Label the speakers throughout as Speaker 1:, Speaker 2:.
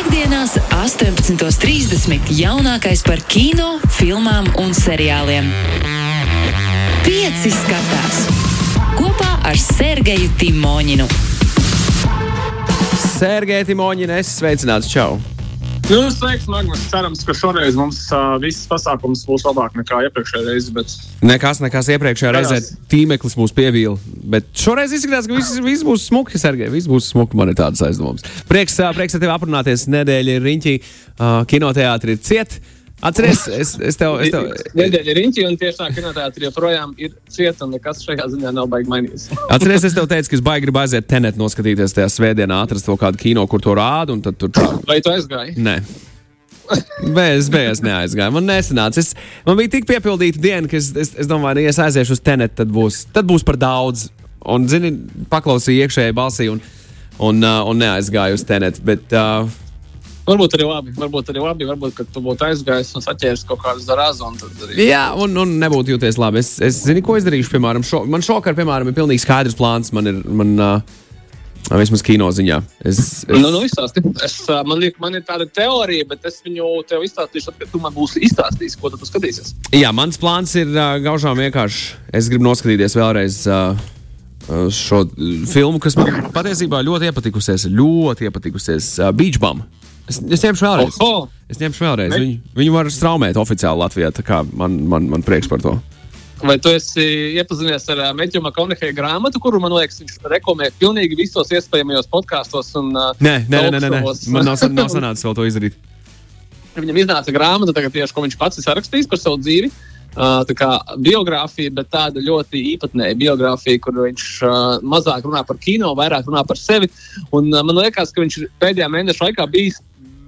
Speaker 1: Piektdienās, 18.30. jaunākais par kino, filmām un seriāliem. Pieci skatās kopā ar Sergeju Timoņinu.
Speaker 2: Sergei Timoņina, es sveicināts, čau!
Speaker 3: Nu, sveiks, Magnus. Cerams, ka šoreiz mums uh, viss pasākums būs labāk nekā iepriekšējā reizē. Bet...
Speaker 2: Nekas, nekas iepriekšējā reizē tīmeklis mūs pievīla. Bet šoreiz izskatās, ka viss, viss būs smuki, Sergei. Viss būs smuki, man ir tādas aizdomas. Prieks, uh, prieks ar tevi aprunāties. Nedēļa ir riņķī, uh, kinoteātri ir Atceries, es, es tev. Es tev
Speaker 3: Nedēļa ir riņķī, un tieši tā kinoteātris joprojām ir cieta, un nekas šajā ziņā nav baigi mainījies.
Speaker 2: Atceries, es tev teicu, ka es baigi gribu aiziet tenet, noskatīties tajā svētdienā, atrast kaut kādu kino, kur to rāda, un tad tur.
Speaker 3: Vai tu aizgāji?
Speaker 2: Nē. Bez, bez neaizgāju. Man nesanāca. Es, man bija tik piepildīta diena, ka es, es, es domāju, ja es aiziešu uz tenet, tad būs, tad būs par daudz. Un, zini, paklausīju iekšējai balsī un, un, uh, un neaizgāju uz tenet. Bet, uh,
Speaker 3: Varbūt arī labi. Varbūt arī labi. Varbūt, ka tu būtu aizgājis un saķēries kaut kādu zarāzu. Arī...
Speaker 2: Jā, un, un nebūtu jūties labi. Es, es zinu, ko es darīšu. Piemēram, šo, man šokar, piemēram, ir pilnīgi skaidrs plāns. Man ir, man, uh, vismaz kino ziņā. Es, es...
Speaker 3: Nu, nu, izstāsti. es, man, liek, man ir tāda teorija, bet es viņu tev izstāstīšu, kad tu man būsi izstāstījis, ko tu skatīsies.
Speaker 2: Jā, mans plāns ir uh, gaužām vienkārši. Es gribu noskatīties vēlreiz. Uh, Šo filmu, kas man patiesībā ļoti iepatikusies, ļoti iepatikusies uh, Beach Bum. Es, es ņemšu vēlreiz.
Speaker 3: Oho!
Speaker 2: Es ņemšu vēlreiz. Viņu, viņu var straumēt oficiāli Latvijā. Man, man, man prieks par to.
Speaker 3: Vai tu esi iepazinies ar uh, Meķu Makoneheja grāmatu, kuru man liekas, viņš reklamē pilnīgi visos iespējamajos podkāstos? Un, uh,
Speaker 2: Nē, nē, nē, nē, nē. man nav, nav sanācis vēl to izdarīt.
Speaker 3: Viņam iznāca grāmata, tagad tieši ko viņš pats ir sarakstījis par savu dzīvi. Uh, tā kā biogrāfija, bet tāda ļoti īpatnēja biogrāfija, kur viņš uh, mazāk runā par kino, vairāk runā par sevi. Un, uh, man liekas, ka viņš pēdējā mēneša laikā bijis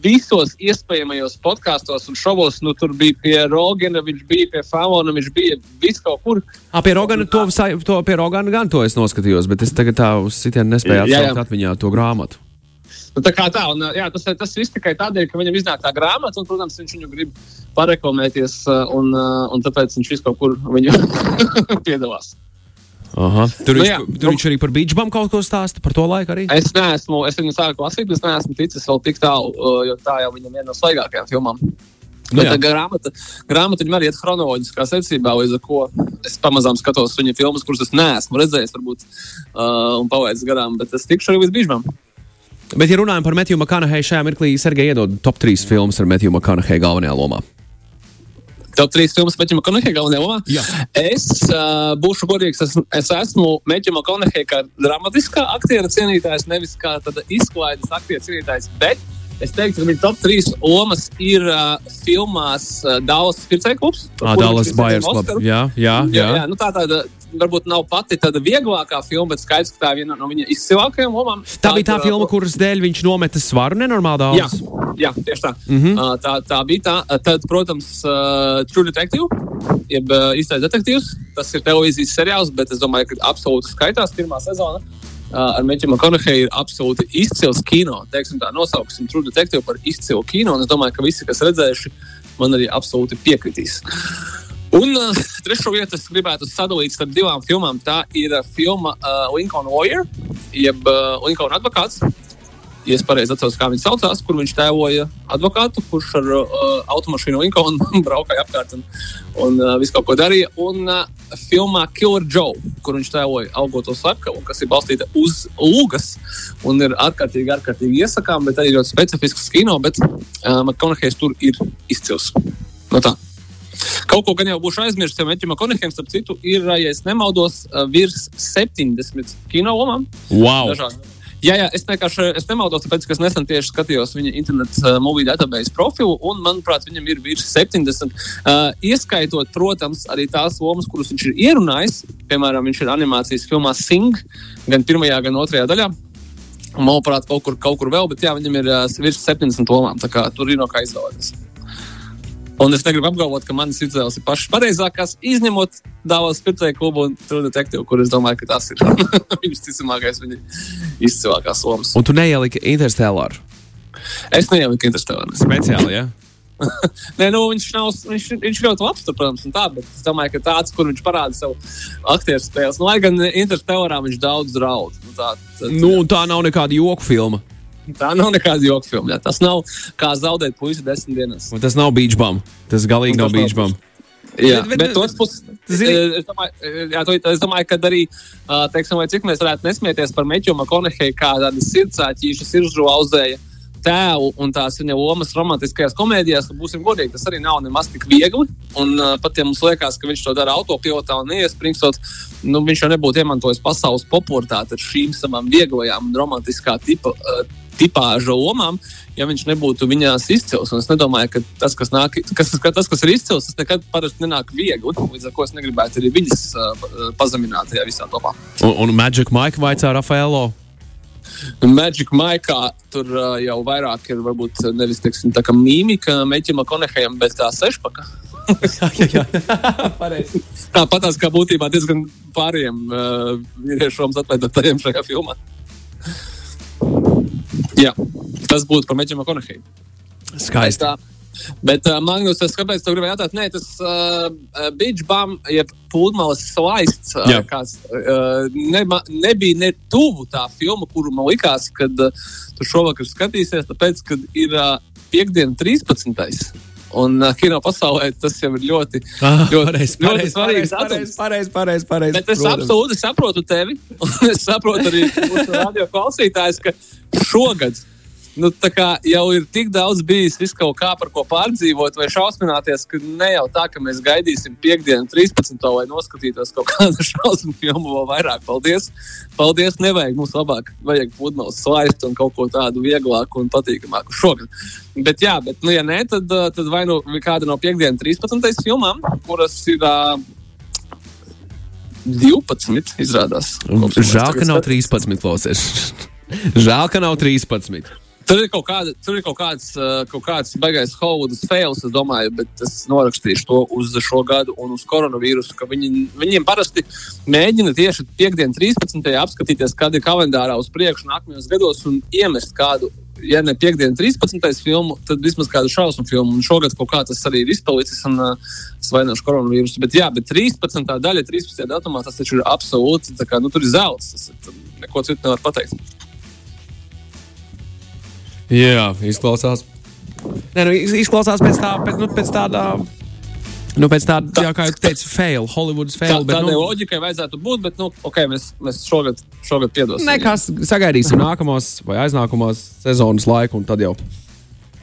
Speaker 3: visos iespējamajos podkāstos un šovos. Nu, tur bija pie Rogana, viņš bija pie Falona, viņš bija vis kaut kur.
Speaker 2: À, pie Rogana to, to, pie Rogana gan to es noskatījos, bet es tagad tā uz sitienu nespēju atsaukt atmiņā to grāmatu.
Speaker 3: Nu, tā kā tā, un, jā, tas, tas viss tikai tādēļ, ka viņam iznāk tā grāmata, un, protams, viņš viņu grib pareklamēties, un, un tāpēc viņš visu kaut kur viņu piedalās.
Speaker 2: Aha. Tur,
Speaker 3: Nu
Speaker 2: viņš,
Speaker 3: jā.
Speaker 2: tur viņš arī par Beach Bum kaut ko stāsta, par to laiku arī.
Speaker 3: Es neesmu, es viņu sāku lasīt, bet es neesmu ticis vēl tik tālu, uh, jo tā jau viņam viena no svaigākajām filmām.
Speaker 2: Nu
Speaker 3: Bet tā grāmata, grāmata viņam arī ir chronoloģiskā secībā, līdz ar ko es pamazām skatos viņa filmas, kuras es neesmu redzējis, varbūt, uh, un palaidis garām, bet es tikšu arī līdz bīžam.
Speaker 2: Bet, ja runājam par Metju Makanaheju, šajā mirklī Sergei iedod top 3 filmas ar Metju Makanaheju galvenajā lomā.
Speaker 3: Tev trīs filmas Meķa Makoneheja galvenajā lomā.
Speaker 2: Jā.
Speaker 3: Es uh, būšu godīgs, es, es esmu Meķa Makoneheja kā dramatiskā aktiera cienītājs, nevis kā izklaides aktiera cienītājs. Bet es teiktu, ka viņa top 3 lomas ir uh, filmās uh, Dallas Pircēja klubs.
Speaker 2: Ah, Dallas Buyers Club. Jā, jā,
Speaker 3: Jā,
Speaker 2: jā.
Speaker 3: jā, nu tā tāda varbūt nav pati tāda vieglākā filma, bet skaidrs, ka tā ir viena no viņa izcilākajām lomām.
Speaker 2: Tā bija tā
Speaker 3: ir,
Speaker 2: filma, kuras dēļ viņš nometa svaru nenormāli
Speaker 3: Jā,
Speaker 2: daudz.
Speaker 3: jā, tieši tā. Mm -hmm. uh, tā. Tā bija tā. Uh, Tad, protams, uh, True Detective, jeb uh, īstais detektīvs. Tas ir televīzijas seriāls, bet es domāju, ka absolūti skaitās pirmā sezona. Uh, ar Meķu Makoneheju ir absolūti izcils kino. Teiksim, tā nosauksim True Detective par izcilu kino. Es domāju, ka visi, kas redzējuši, man arī absolūti piekritīs. Un uh, trešo vietu es gribētu sadalīt starp divām filmām. Tā ir uh, filma uh, Lincoln Lawyer, jeb uh, Lincoln advokāts. Ja es pareizi atceros, kā viņš saucās, kur viņš tēloja advokātu, kurš ar uh, automašīnu Lincoln braukāja apkārt un, un uh, visu kaut ko darīja. Un uh, filmā Killer Joe, kur viņš tēloja augoto slepkavu, kas ir balstīta uz lūgas un ir ārkārtīgi, ārkārtīgi iesakām, bet arī ļoti specifisks kino, bet uh, McConaughey's tur ir izcils. No tā. Kaut ko gan jau būšu aizmirsis, jo Meķim Koneham, starp citu, ir, ja es nemaldos, uh, virs 70 kino lomām.
Speaker 2: Wow!
Speaker 3: Dažādi. Jā, jā, es vienkārši es nemaldos, tāpēc, ka es nesen tieši skatījos viņa internetu uh, movie database profilu, un, manuprāt, viņam ir virs 70. Uh, ieskaitot, protams, arī tās lomas, kuras viņš ir ierunājis. Piemēram, viņš ir animācijas filmā Sing, gan pirmajā, gan otrajā daļā. Un, manuprāt, kaut kur, kaut kur vēl, bet jā, viņam ir uh, virs 70 lomām. Tur ir no kā izvēlēties. Un es negribu apgalvot, ka manas izvēles ir pašas pareizākās, izņemot Dāvidas Pircēju klubu un True Detective, kur es domāju, ka tas ir viņas ticamākais, viņa izcilākās lomas.
Speaker 2: Un tu neieliki Interstellar.
Speaker 3: Es neieliku Interstellāru.
Speaker 2: Speciāli, jā.
Speaker 3: Nē, nu, viņš, nav, viņš, viņš ļoti labs, tur, protams, tā, bet es domāju, ka tāds, kur viņš parāda savu aktieru spēles, nu, lai gan Interstellārā viņš daudz draud. Nu, tā, tad,
Speaker 2: Nu, tā nav nekāda joku filma.
Speaker 3: Tā nav nekāda joks filma. Tas nav kā zaudēt puisi desmit dienas.
Speaker 2: Un tas nav beach bum. Tas galīgi nav beach bum.
Speaker 3: Jā,
Speaker 2: Bet-
Speaker 3: bet,
Speaker 2: bet-
Speaker 3: bet puses.
Speaker 2: zini-
Speaker 3: Es domāju, jā, to, es domāju, ka arī, teiksim, vai cik mēs varētu nesmieties par Meķu Makoneheju, kā tāda sirdsāķīša siržauzēja tēvu un tās viņa lomas romantiskajās komēdijās, ka būsim godīgi, tas arī nav nemaz tik viegli. Un uh, pat ja mums liekas, ka viņš to dara autopilotā un neiespringstot, nu, viņš jau nebūtu iemantojis pasaules popularitāti ar šīm savām vieglajām un romantiskā tipa. Uh, Tipāža lomām, ja viņš nebūtu viņās izcils. Un es nedomāju, ka tas, kas, nāk, kas, ka tas, kas ir izcils, tas nekad parasti nenāk viegli. Līdz ar to es negribētu arī viņas uh, pazemināt tajā visā topā.
Speaker 2: Un, un Magic Mike vaicā Rafaelo.
Speaker 3: Magic Maikā tur uh, jau vairāk ir varbūt nevis teiksim, tā kā mīmika Meķima Konehējam, bet tā sešpaka. Tāpat tās kā būtībā diezgan pāriem uh, vīriešiem atveidotājiem šajā filmā. Jā, tas būtu par Meķima Koneheju.
Speaker 2: Skaisti.
Speaker 3: Tā. Bet, uh, Magnus, es kāpēc tev gribēju jautāt? Nē, tas uh, Beach Bum, jeb pludmales slaists, uh, kāds, uh, nema, nebija ne tuvu tā filma, kuru man likās, kad uh, tu šovakar skatīsies, tāpēc, kad ir uh, piekdiena 13. Un uh, kino pasaulē tas jau ir ļoti,
Speaker 2: Ah,
Speaker 3: ļoti,
Speaker 2: pareizi,
Speaker 3: ļoti
Speaker 2: pareizi,
Speaker 3: svarīgs
Speaker 2: pareizi,
Speaker 3: datums.
Speaker 2: pareizi, pareizi, pareizi.
Speaker 3: Bet es absolūti saprotu tevi, un es saprotu arī mūsu radio klausītājus, ka šogad nu, kā jau ir tik daudz bijis kaut kā par ko pārdzīvot, vai šausmināties, ka ne jau tā, ka mēs gaidīsim piekdienu, 13. lai noskatītos kaut kādu šausmu filmu vēl vairāk. Paldies! Paldies! Nevajag mums labāk, vajag pludmales slaistu un kaut ko tādu vieglāku un patīkamāku šogad. Bet, jā, bet, nu, ja nē, tad, uh, tad vai nu kāda no piekdienas 13. filmām, kuras ir. Uh, 12 izrādās.
Speaker 2: Žēl, ka nav
Speaker 3: skatāmies.
Speaker 2: 13 klausies. Žēl, ka nav 13.
Speaker 3: Tur ir kaut, kāda, tur ir kaut kāds, kaut kāds baigais Hollywoods fails, es domāju, bet es norakstīšu to uz šo gadu un uz koronavīrusu. ka Viņi, viņiem parasti mēģina tieši piekdienas 13. apskatīties, kāda ir kalendārā uz priekšu nākamajos gados un iemest kādu. Ja ne piekdienas 13. filmu, tad vismaz kādu šausmu filmu. Un šogad kaut kā tas arī ir izpalicis, un uh, es vainošu koronavīrusu. Bet, jā, bet 13. daļa, 13. datumā, tas taču ir absolūti, kā, nu, tur ir zelts. Tas tur neko citu nevar pateikt.
Speaker 2: Jā, izklausās. Nē, nu, iz- izklausās pēc, tā, pēc, nu, pēc tāda. Nu, pēc tāda, jā, kā jau teicu, fail, Hollywoods
Speaker 3: Tā,
Speaker 2: fail. Bet,
Speaker 3: tādai
Speaker 2: nu,
Speaker 3: loģikai vajadzētu būt, bet, nu, ok, mēs, mēs šogad, šogad piedosim.
Speaker 2: nekas, sagaidīsim nākamos vai aiznākamos sezonas laiku, un tad jau.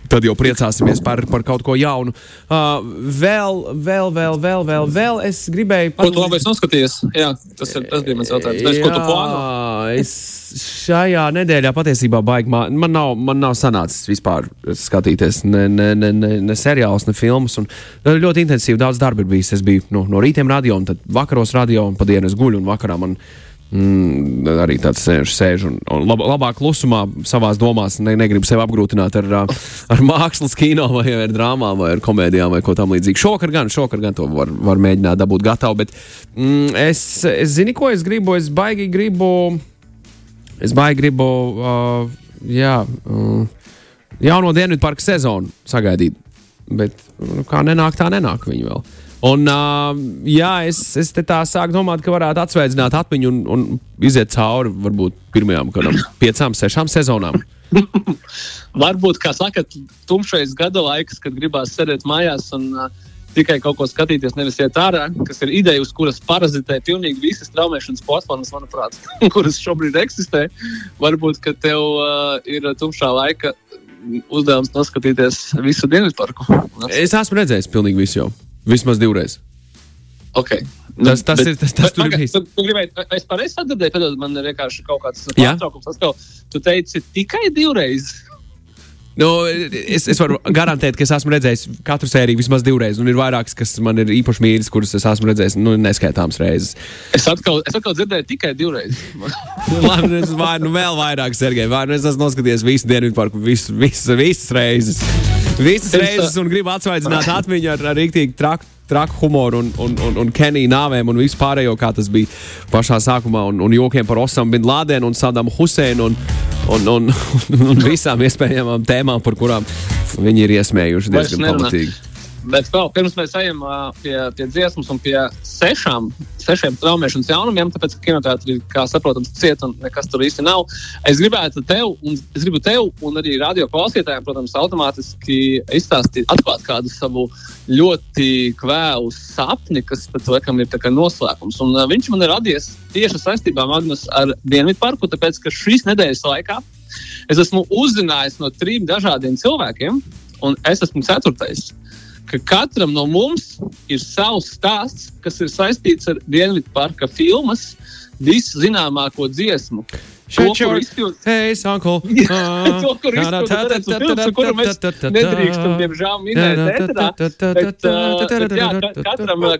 Speaker 2: Tad jau priecāsimies par, par kaut ko jaunu. Uh, vēl, vēl, vēl, vēl, vēl, vēl es gribēju
Speaker 3: Ko tu noskatījies? Jā, tas, ir, tas bija mans jautājums. Vai ko tu plāno?
Speaker 2: Es šajā nedēļā patiesībā baigi. Man, man, nav, man nav sanācis vispār skatīties ne, ne, ne, ne, ne seriālus, ne filmas. Un ļoti intensīvi daudz darba ir bijis. Es biju no, no rītiem radio, un tad vakaros radio, un pa dienu es guļu, un vakarā man mm, arī tāds sēž, sēž un, un lab, labāk klusumā savā domās. Ne, negribu sevi apgrūtināt ar, ar mākslas kino, vai ar drāmām, vai ar komēdijām, vai ko tamlīdzīgu. Šokar gan, šokar gan to var, var mēģināt dabūt gatavu. Bet mm, es, es zinu, ko es gribu. Es baigi gribu. Es baigi gribu. Uh, jā. Uh, Jauno Dienvidu parka sezonu sagaidīt. Bet nu, kā nenāk, tā nenāk viņa vēl. Un, uh, jā, es, es te tā sāku domāt, ka varētu atsveicināt atmiņu un, un iziet cauri varbūt pirmajām kādām piecām, sešām sezonām.
Speaker 3: Varbūt, kā saka, tumšais gada laiks, kad gribās sēdēt mājās un uh, tikai kaut ko skatīties, nevis iet ārā, kas ir ideja, uz kuras parazitē pilnīgi visas traumēšanas platformas, manuprāt, kuras šobrīd eksistē. Varbūt, ka tev uh, ir tumšā laika uzdevums noskatīties visu dienvidu parku.
Speaker 2: Es esmu redzējis pilnīgi visu jau. Vismaz divreiz.
Speaker 3: Okay.
Speaker 2: Tas- tas ir- tas- tas tur ir.
Speaker 3: Tu, tu gribēji, es pareizi atbildēju, tad man ir vienkārši kaut kāds pārtraukums. Atkal, tu teici tikai divreiz.
Speaker 2: Nu, es, es varu garantēt, ka es esmu redzējis katru sēriju vismaz divreiz. Un ir vairākas, kas man ir īpaši mīļas, kuras es esmu redzējis nu, neskaitāmas reizes.
Speaker 3: Es atkal, es atkal dzirdēju tikai divreiz.
Speaker 2: Labi, nu, es vai nu vēl vairāk, Sergei. Vai nu es esmu noskatījies visu dienu visu, visu, visas reizes. Visas
Speaker 3: Es,
Speaker 2: reizes un gribu atsvaidzināt atmiņu ar, ar rīktīgi traku, traku humoru un, un, un, un Keniju nāvēm un visu pārējo, kā tas bija pašā sākumā. Un, un jokiem par Osamu Bin Lādenu un Sadamu Huseinu un, un, un, un, un visām iespējamām tēmām, par kurām viņi ir iesmējuši diezgan pamatīgi.
Speaker 3: Bet vēl pirms mēs ejam uh, pie, pie dziesmas un pie sešām, sešiem traumēšanas jaunumiem, tāpēc, ka kinoteātrī, kā saprotams, cieta un nekas tur īsti nav. Es gribētu tev, un es gribu tev, un arī radio klausītājiem, protams, automātiski izstāstīt, atklāt kādu savu ļoti kvēlu sapni, kas pēc laikam ir noslēpums. Un, uh, viņš man ir radies tieši saistībā Magnus, ar Dienvidu parku, tāpēc, ka šīs nedēļas laikā es esmu uzzinājis no trim dažādiem cilvēkiem, un es esmu ceturtais ka katram no mums ir savs stāsts, kas ir saistīts ar Dienvidu parka filmas viszināmāko dziesmu.
Speaker 2: Shut your face, uncle.
Speaker 3: to, kur izpildīt filmas, kuru mēs nedrīkstam, diemžēl, minēt ēterā. Uh, jā,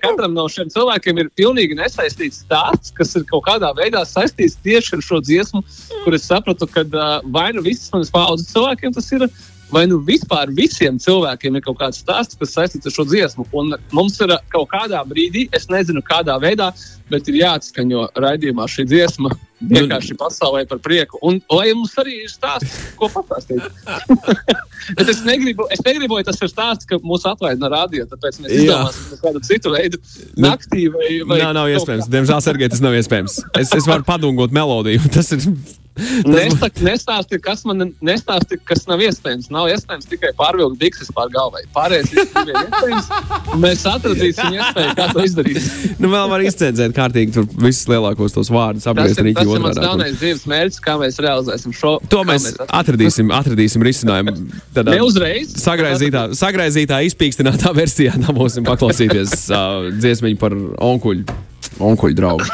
Speaker 3: katram, no šiem cilvēkiem ir pilnīgi nesaistīts stāsts, kas ir kaut kādā veidā saistīts tieši ar šo dziesmu, kur es sapratu, ka uh, vai nu visas manas paudzes cilvēkiem tas ir vai nu vispār visiem cilvēkiem ir kaut kāds stāsts, kas saistīts ar šo dziesmu. Un mums ir kaut kādā brīdī, es nezinu, kādā veidā, bet ir jāatskaņo raidījumā šī dziesma. Vienkārši pasaulē par prieku. Un lai mums arī ir stāsts, ko pastāstīt. es negribu, es negribu, lai tas ir stāsts, ka mūs atvaino no rādio. Tāpēc mēs izdomāsim kādu citu veidu nu, naktī. Vai, vai
Speaker 2: Nā, nav iespējams. Diemžēl, Sergei, tas nav iespējams. Es, es varu padungot melodiju. Tas ir
Speaker 3: Nestāsti, nestāsti, kas man nestāsti, kas nav iespējams. Nav iespējams tikai pārvilkt dikses pār galvai. Pārējais ir iespējams. Mēs atradīsim iespēju, kā to izdarīt.
Speaker 2: nu, vēl var izcēdzēt kārtīgi tur visus lielākos tos vārdus.
Speaker 3: Tas ir, tas ir mans galvenais dzīves mērķis, kā mēs realizēsim šo.
Speaker 2: To mēs, mēs atradīsim, atradīsim risinājumu.
Speaker 3: Tādā Neuzreiz.
Speaker 2: Sagraizītā, sagraizītā izpīkstinātā versijā dabūsim paklausīties uh, dziesmiņu par onkuļu, onkuļu draugu.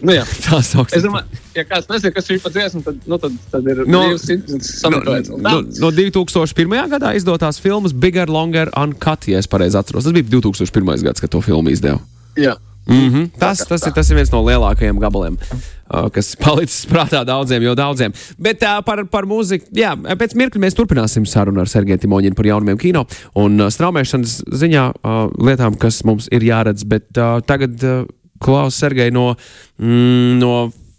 Speaker 3: Nu, jā. tā sauc. Es domāju, ja kāds nezina, kas ir par dziesmu, tad, nu, tad, tad ir no,
Speaker 2: no, no, no 2001. gadā izdotās filmas Bigger, Longer, Uncut, ja es pareizi atceros. Tas bija 2001. gads, kad to filmu izdeva.
Speaker 3: Jā.
Speaker 2: Mm -hmm. tas, tas, ir, tas ir viens no lielākajiem gabaliem, uh, kas palicis prātā daudziem, jau daudziem. Bet uh, par, par mūziku, jā, pēc mirkļa mēs turpināsim sarunu ar Sergeju Timoņinu par jaunumiem kino un uh, straumēšanas ziņā uh, lietām, kas mums ir jāredz. Bet uh, tagad. Uh, Klaus Sergei no, mm, no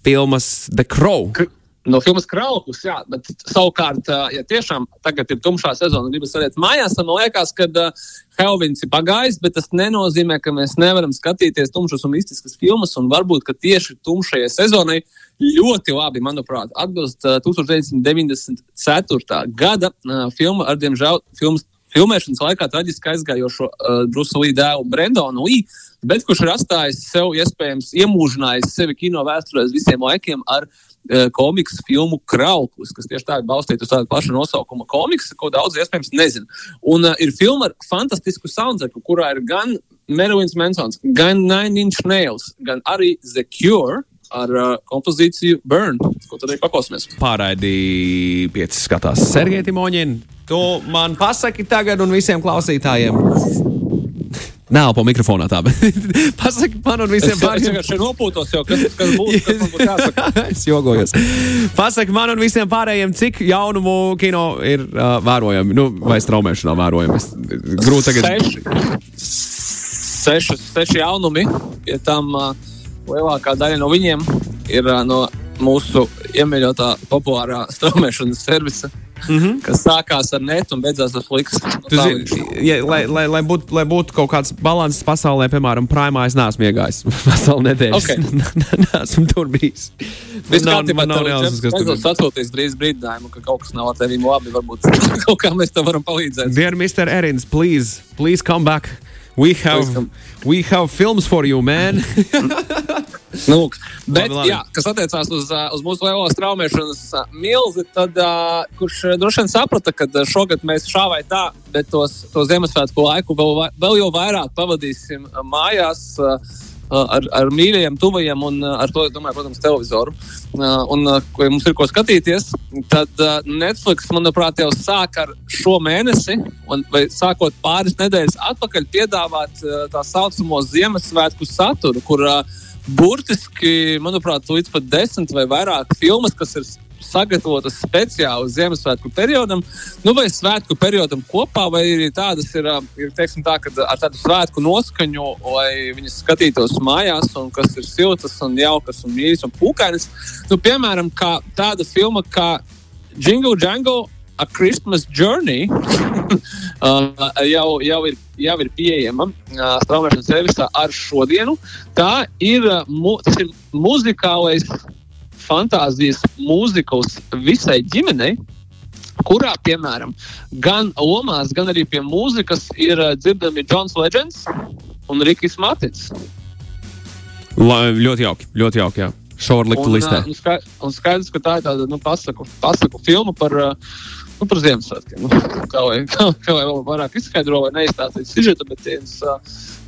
Speaker 2: filmas The Crow.
Speaker 3: K no filmas Kraukus, jā, bet savukārt, ja tiešām tagad ir tumšā sezona, gribas sēdēt mājās, tad man liekas, ka Helvins ir pagājis, bet tas nenozīmē, ka mēs nevaram skatīties tumšas un mistiskas filmas, un varbūt, ka tieši tumšajai sezonai ļoti labi, manuprāt, atbilst uh, 1994. gada filma ar, diemžēl, filmas filmēšanas laikā traģiski aizgājošo uh, Brusa Līja dēlu Brendonu Līju, bet kurš ir atstājis sev, iespējams, iemūžinājis sevi kino vēsturē visiem laikiem ar uh, komiksu filmu Krauklis, kas tieši tā ir balstīta uz tādu pašu nosaukumu komiksu, ko daudz iespējams nezina. Un uh, ir filma ar fantastisku soundtracku, kurā ir gan Merlins Mansons, gan Nine Inch Nails, gan arī The Cure ar uh, kompozīciju Burn, ko tad arī paklausīsimies.
Speaker 2: Pārraidīja pieci skatās Sergei Timoņinu. Tu man pasaki tagad un visiem klausītājiem. Nē, po mikrofonā tā, bet pasaki man un visiem
Speaker 3: pārējiem. Es vienkārši nopūtos jau, kas, kas būs, kas būtu jāsaka.
Speaker 2: es jogojos. Pasaki man un visiem pārējiem, cik jaunumu kino ir uh, vērojami, nu, vai straumēšanā vērojami. Grūti tagad.
Speaker 3: Seši, seši, seši jaunumi, pie tam uh, lielākā daļa no viņiem ir uh, no mūsu iemīļotā populārā straumēšanas servisa. Mm -hmm. Kas sākās ar netu un beidzās ar fliks.
Speaker 2: Zini, ja, lai, lai, lai, būtu, lai būtu kaut kāds līdzsvars pasaulē, piemēram, Prāmā, es neesmu iegājis veselu nedēļu. Okay. Nesmu tur bijis.
Speaker 3: Viss kārtībā, nav jāsaka, kas tur ir. Atsūtīs drīz brīdinājumu, ka kaut kas nav ar tevi labi. Varbūt kaut kā mēs tev varam palīdzēt.
Speaker 2: Dear Mr. Erins, please, please come back. We have, we have films for you, man.
Speaker 3: Nu, bet, labi, labi. Jā, kas attiecās uz, uh, uz mūsu lielo straumēšanas uh, milzi, tad uh, kurš droši vien saprata, ka šogad mēs šā vai tā, bet tos, tos Ziemassvētku laiku vēl, vēl jau vairāk pavadīsim mājās. Uh, ar, ar mīļajiem, tuvajiem un ar to, domāju, protams, televizoru. Un, ja mums ir ko skatīties, tad Netflix, manuprāt, jau sāk ar šo mēnesi, un, vai sākot pāris nedēļas atpakaļ, piedāvāt tā saucamo Ziemassvētku saturu, kur burtiski, manuprāt, līdz pat desmit vai vairāk filmas, kas ir sagatavotas speciāli Ziemassvētku periodam, nu, vai svētku periodam kopā, vai arī tādas ir, ir teiksim, tā, ar tādu svētku noskaņu, lai viņas skatītos mājās, un kas ir siltas, un jaukas, un mīļas un pūkainas. Nu, piemēram, tāda filma kā Jingle Jangle. A Christmas Journey, uh, jau, jau, ir, jau ir pieejama uh, straumēšanas servisā ar šodienu. Tā ir, uh, mu, ir muzikālais fantāzijas mūzikls visai ģimenei. Kurā, piemēram, gan lomās, gan arī pie mūzikas ir uh, dzirdami Jons Legends un Rikijs Matits.
Speaker 2: La, ļoti jauki, ļoti jauki. Jā. Šorlikta
Speaker 3: Un,
Speaker 2: listē.
Speaker 3: ā, un Un skaidrs, ka tā ir tāda nu, pasaku, pasaku filma par, ā, nu, par Ziemassvētkiem. Nu, kā lai, kā, kā lai vēl vairāk izskaidro vai neizstāstīt sižetu, bet ja jums ā,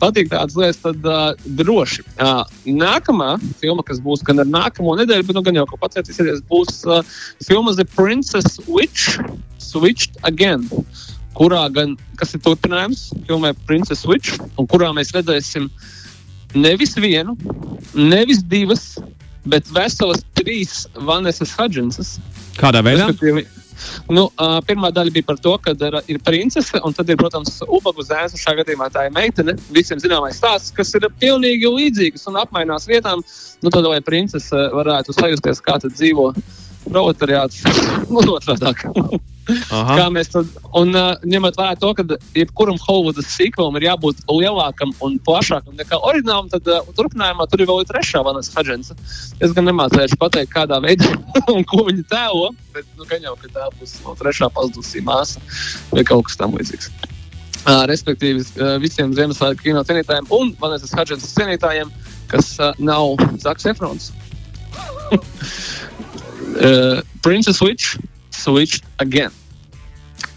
Speaker 3: patīk tādas lietas, tad uh, droši. Uh, nākamā filma, kas būs gan ar nākamo nedēļu, bet nu, gan jau ko pacietīs, būs uh, filma The Princess Witch Switched Again. Kurā gan, kas ir turpinājums filmai Princess Witch, un kurā mēs redzēsim nevis vienu, nevis divas, bet veselas trīs Vanesas Hudžensas.
Speaker 2: Kādā veidā?
Speaker 3: Respektīvi, Nu, uh, pirmā daļa bija par to, ka ir, ir princese, un tad ir, protams, ubagu zēns. Šajā gadījumā tā ir meitene. Visiem zināmais stāsts, kas ir pilnīgi līdzīgs un apmainās vietām. Nu, tad, lai princese varētu sajusties, kā dzīvo proletariāts, nu, otrādāk.
Speaker 2: Aha.
Speaker 3: Kā mēs tad, un uh, ņemot vērā to, ka jebkuram Hollywoodas sīkulam ir jābūt lielākam un plašākam nekā oriģinālam, tad uh, turpinājumā tur ir vēl trešā Vanas Hudžensa. Es gan nemācīšu pateikt, kādā veidā un ko viņa tēlo, bet nu, gan jau, ka tā būs no trešā pazudusī māsa vai kaut kas tam līdzīgs. Uh, respektīvi, uh, visiem Ziemassvētku kino cienītājiem un Vanesas Hudžensas cienītājiem, kas uh, nav Zaks Efrons. uh, Princess Witch switched again.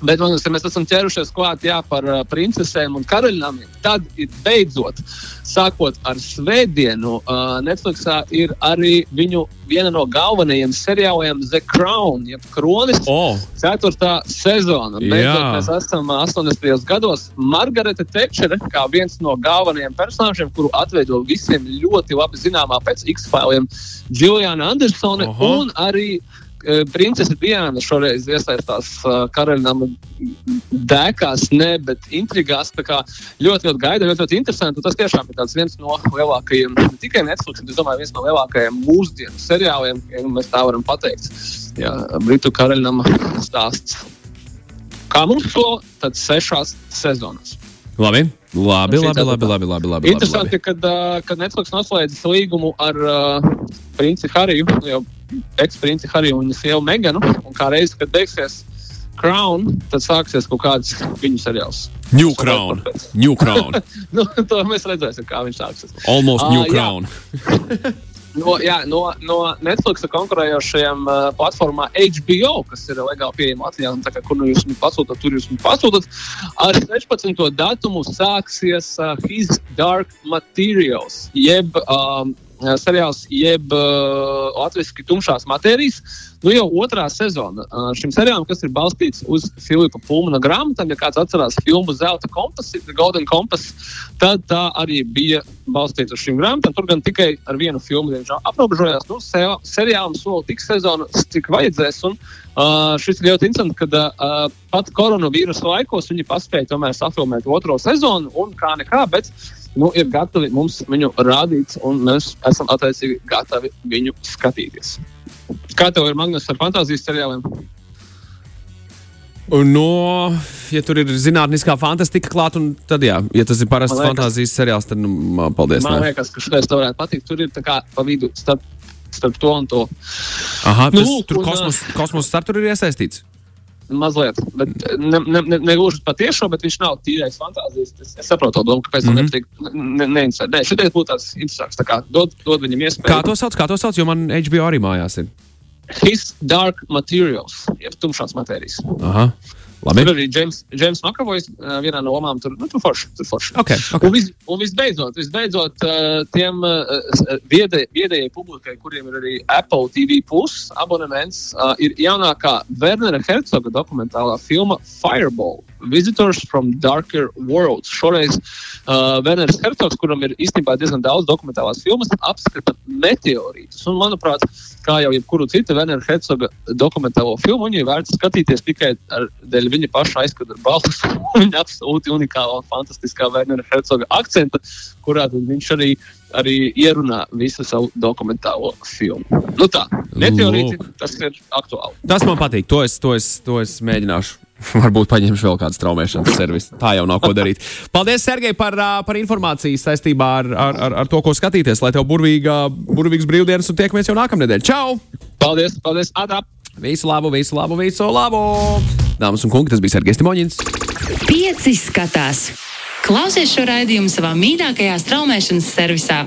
Speaker 3: Bet, man liekas, ja mēs esam ķērušies klāt jā, par uh, princesēm un karaļnamiem. Tad ir beidzot, sākot ar Svētdienu, uh, Netflixā ir arī viņu viena no galvenajiem seriāliem The Crown, jeb Kronis.
Speaker 2: Oh,
Speaker 3: Ceturtā sezona. Beidzot, mēs esam 80. gados. Margarita Tečere, kā viens no galvenajiem personāžiem, kuru atveido visiem ļoti labi zināmā pēc X-Filiem, Juliana Andersone
Speaker 2: Aha.
Speaker 3: un arī eh, princese Diana šoreiz iesaistās karaļnama dēkās, ne, bet intrigās. Tā kā ļoti, ļoti gaida, ļoti, ļoti interesanti. Tas tiešām ir viens no lielākajiem, ne tikai Netflix, bet domāju, viens no lielākajiem mūsdienu seriāliem, ja nu mēs tā varam pateikt. Jā, Britu karaļnama stāsts. Kā mums to tad sešās sezonās?
Speaker 2: labi. Labi, labi, labi, labi, labi, labi,
Speaker 3: Interesanti, uh, kad Netflix noslēdzas līgumu ar uh, princi Hariju, jau eksprincesi Hariju un viņa sievu Meganu, un kā reiz, kad beigsies Crown, tad sāksies kaut kāds viņu seriāls.
Speaker 2: New Crown. New Crown.
Speaker 3: Nu, to mēs redzēsim, kā viņš sāksies.
Speaker 2: Almost
Speaker 3: Ah,
Speaker 2: New. Crown.
Speaker 3: No, jā, no, no Netflix konkurējošajām uh, platformām HBO, kas ir legāli pieejama Latvijā, un tā kā kur nu jūs viņu pasūtat, tur jūs viņu pasūtat. Ar 16. datumu sāksies uh, His Dark Materials, jeb um, seriāls, jeb uh, latviešu tumšās matērijas. Nu, jau otrā sezona uh, šim seriālam, kas ir balstīts uz Filipa Pulmana grāmatām, ja kāds atcerās filmu Zelta kompas, The Golden Compass, tad tā arī bija balstīta uz šīm grāmatām. Tur gan tikai ar vienu filmu diemžēl aprobežojās. Nu, se, seriālam soli tik sezonas, cik vajadzēs. Un, uh, šis ir ļoti interesanti, ka uh, pat koronavīrusa laikos viņi paspēja tomēr safilmēt otro sezonu un kā nekā. Bet, Nu, ir gatavi mums viņu rādīt, un mēs esam attiecīgi gatavi viņu skatīties. Kā tev ir Magnus ar fantāzijas seriāliem?
Speaker 2: No, ja tur ir zinātniskā fantastika klāta, tad, jā, ja tas ir parasts
Speaker 3: liekas-
Speaker 2: fantāzijas seriāls, tad, nu, paldies.
Speaker 3: Man
Speaker 2: nē.
Speaker 3: liekas, ka šis tev varētu patikt. Tur ir tā kā pa vidu starp, starp to un to.
Speaker 2: Aha,
Speaker 3: Nu,
Speaker 2: tas,
Speaker 3: lūk,
Speaker 2: tur
Speaker 3: un,
Speaker 2: kosmos, kosmos starp tur ir iesaistīts.
Speaker 3: Mazliet, bet ne, ne, ne, ne gluži patiešām, bet viņš nav tīrais fantāzijas. Es, es saprotu, domu, kāpēc mm -hmm. ne, neinteresē. Nē, šitais būtu tāds interesants. Tā kā dod, dod viņam iespēju.
Speaker 2: Kā to sauc? Kā to sauc? Jo man HBO arī mājās ir.
Speaker 3: His Dark Materials, jeb tumšās matērijas.
Speaker 2: Aha, labi.
Speaker 3: Tur arī Makavojs uh, vienā no lomām tur, nu, tur forši. Tur forši.
Speaker 2: Ok, ok.
Speaker 3: Un, vis, un visbeidzot, visbeidzot tiem viedē, viedējai publikai, kuriem ir arī Apple TV plus abonements, ir jaunākā Wernera Herzoga dokumentālā filma Fireball. Visitors from Darker Worlds. Šoreiz uh, Werners Herzogs, kuram ir īstenībā diezgan daudz dokumentālās filmas, apskata meteorītus. Un, manuprāt, kā jau jebkuru citu Wernera Herzoga dokumentālo filmu, viņu ir vērts skatīties tikai ar, dēļ viņa paša aizskatu balss. viņa absolūti unikāla un fantastiskā Wernera Herzoga akcenta, kurā viņš arī, arī ierunā visu savu dokumentālo filmu. Nu tā, meteorīti, tas ir aktuāli.
Speaker 2: Tas man patīk. To es, to es, to es mēģināšu Varbūt paņemšu vēl kādu straumēšanas servisu. Tā jau nav ko darīt. Paldies, Sergei, par, par informāciju saistībā ar, ar, ar, ar to, ko skatīties. Lai tev burvīga, burvīgs brīvdienas un tiekamies jau nākamnedēļ. Čau!
Speaker 3: Paldies, paldies, Atā!
Speaker 2: Visu labu, visu labu, visu labu! Dāmas un kungi, tas bija Sergejs Timoņins.
Speaker 1: Pieci skatās! Klausies šo raidījumu savā mīļākajā straumēšanas servisā!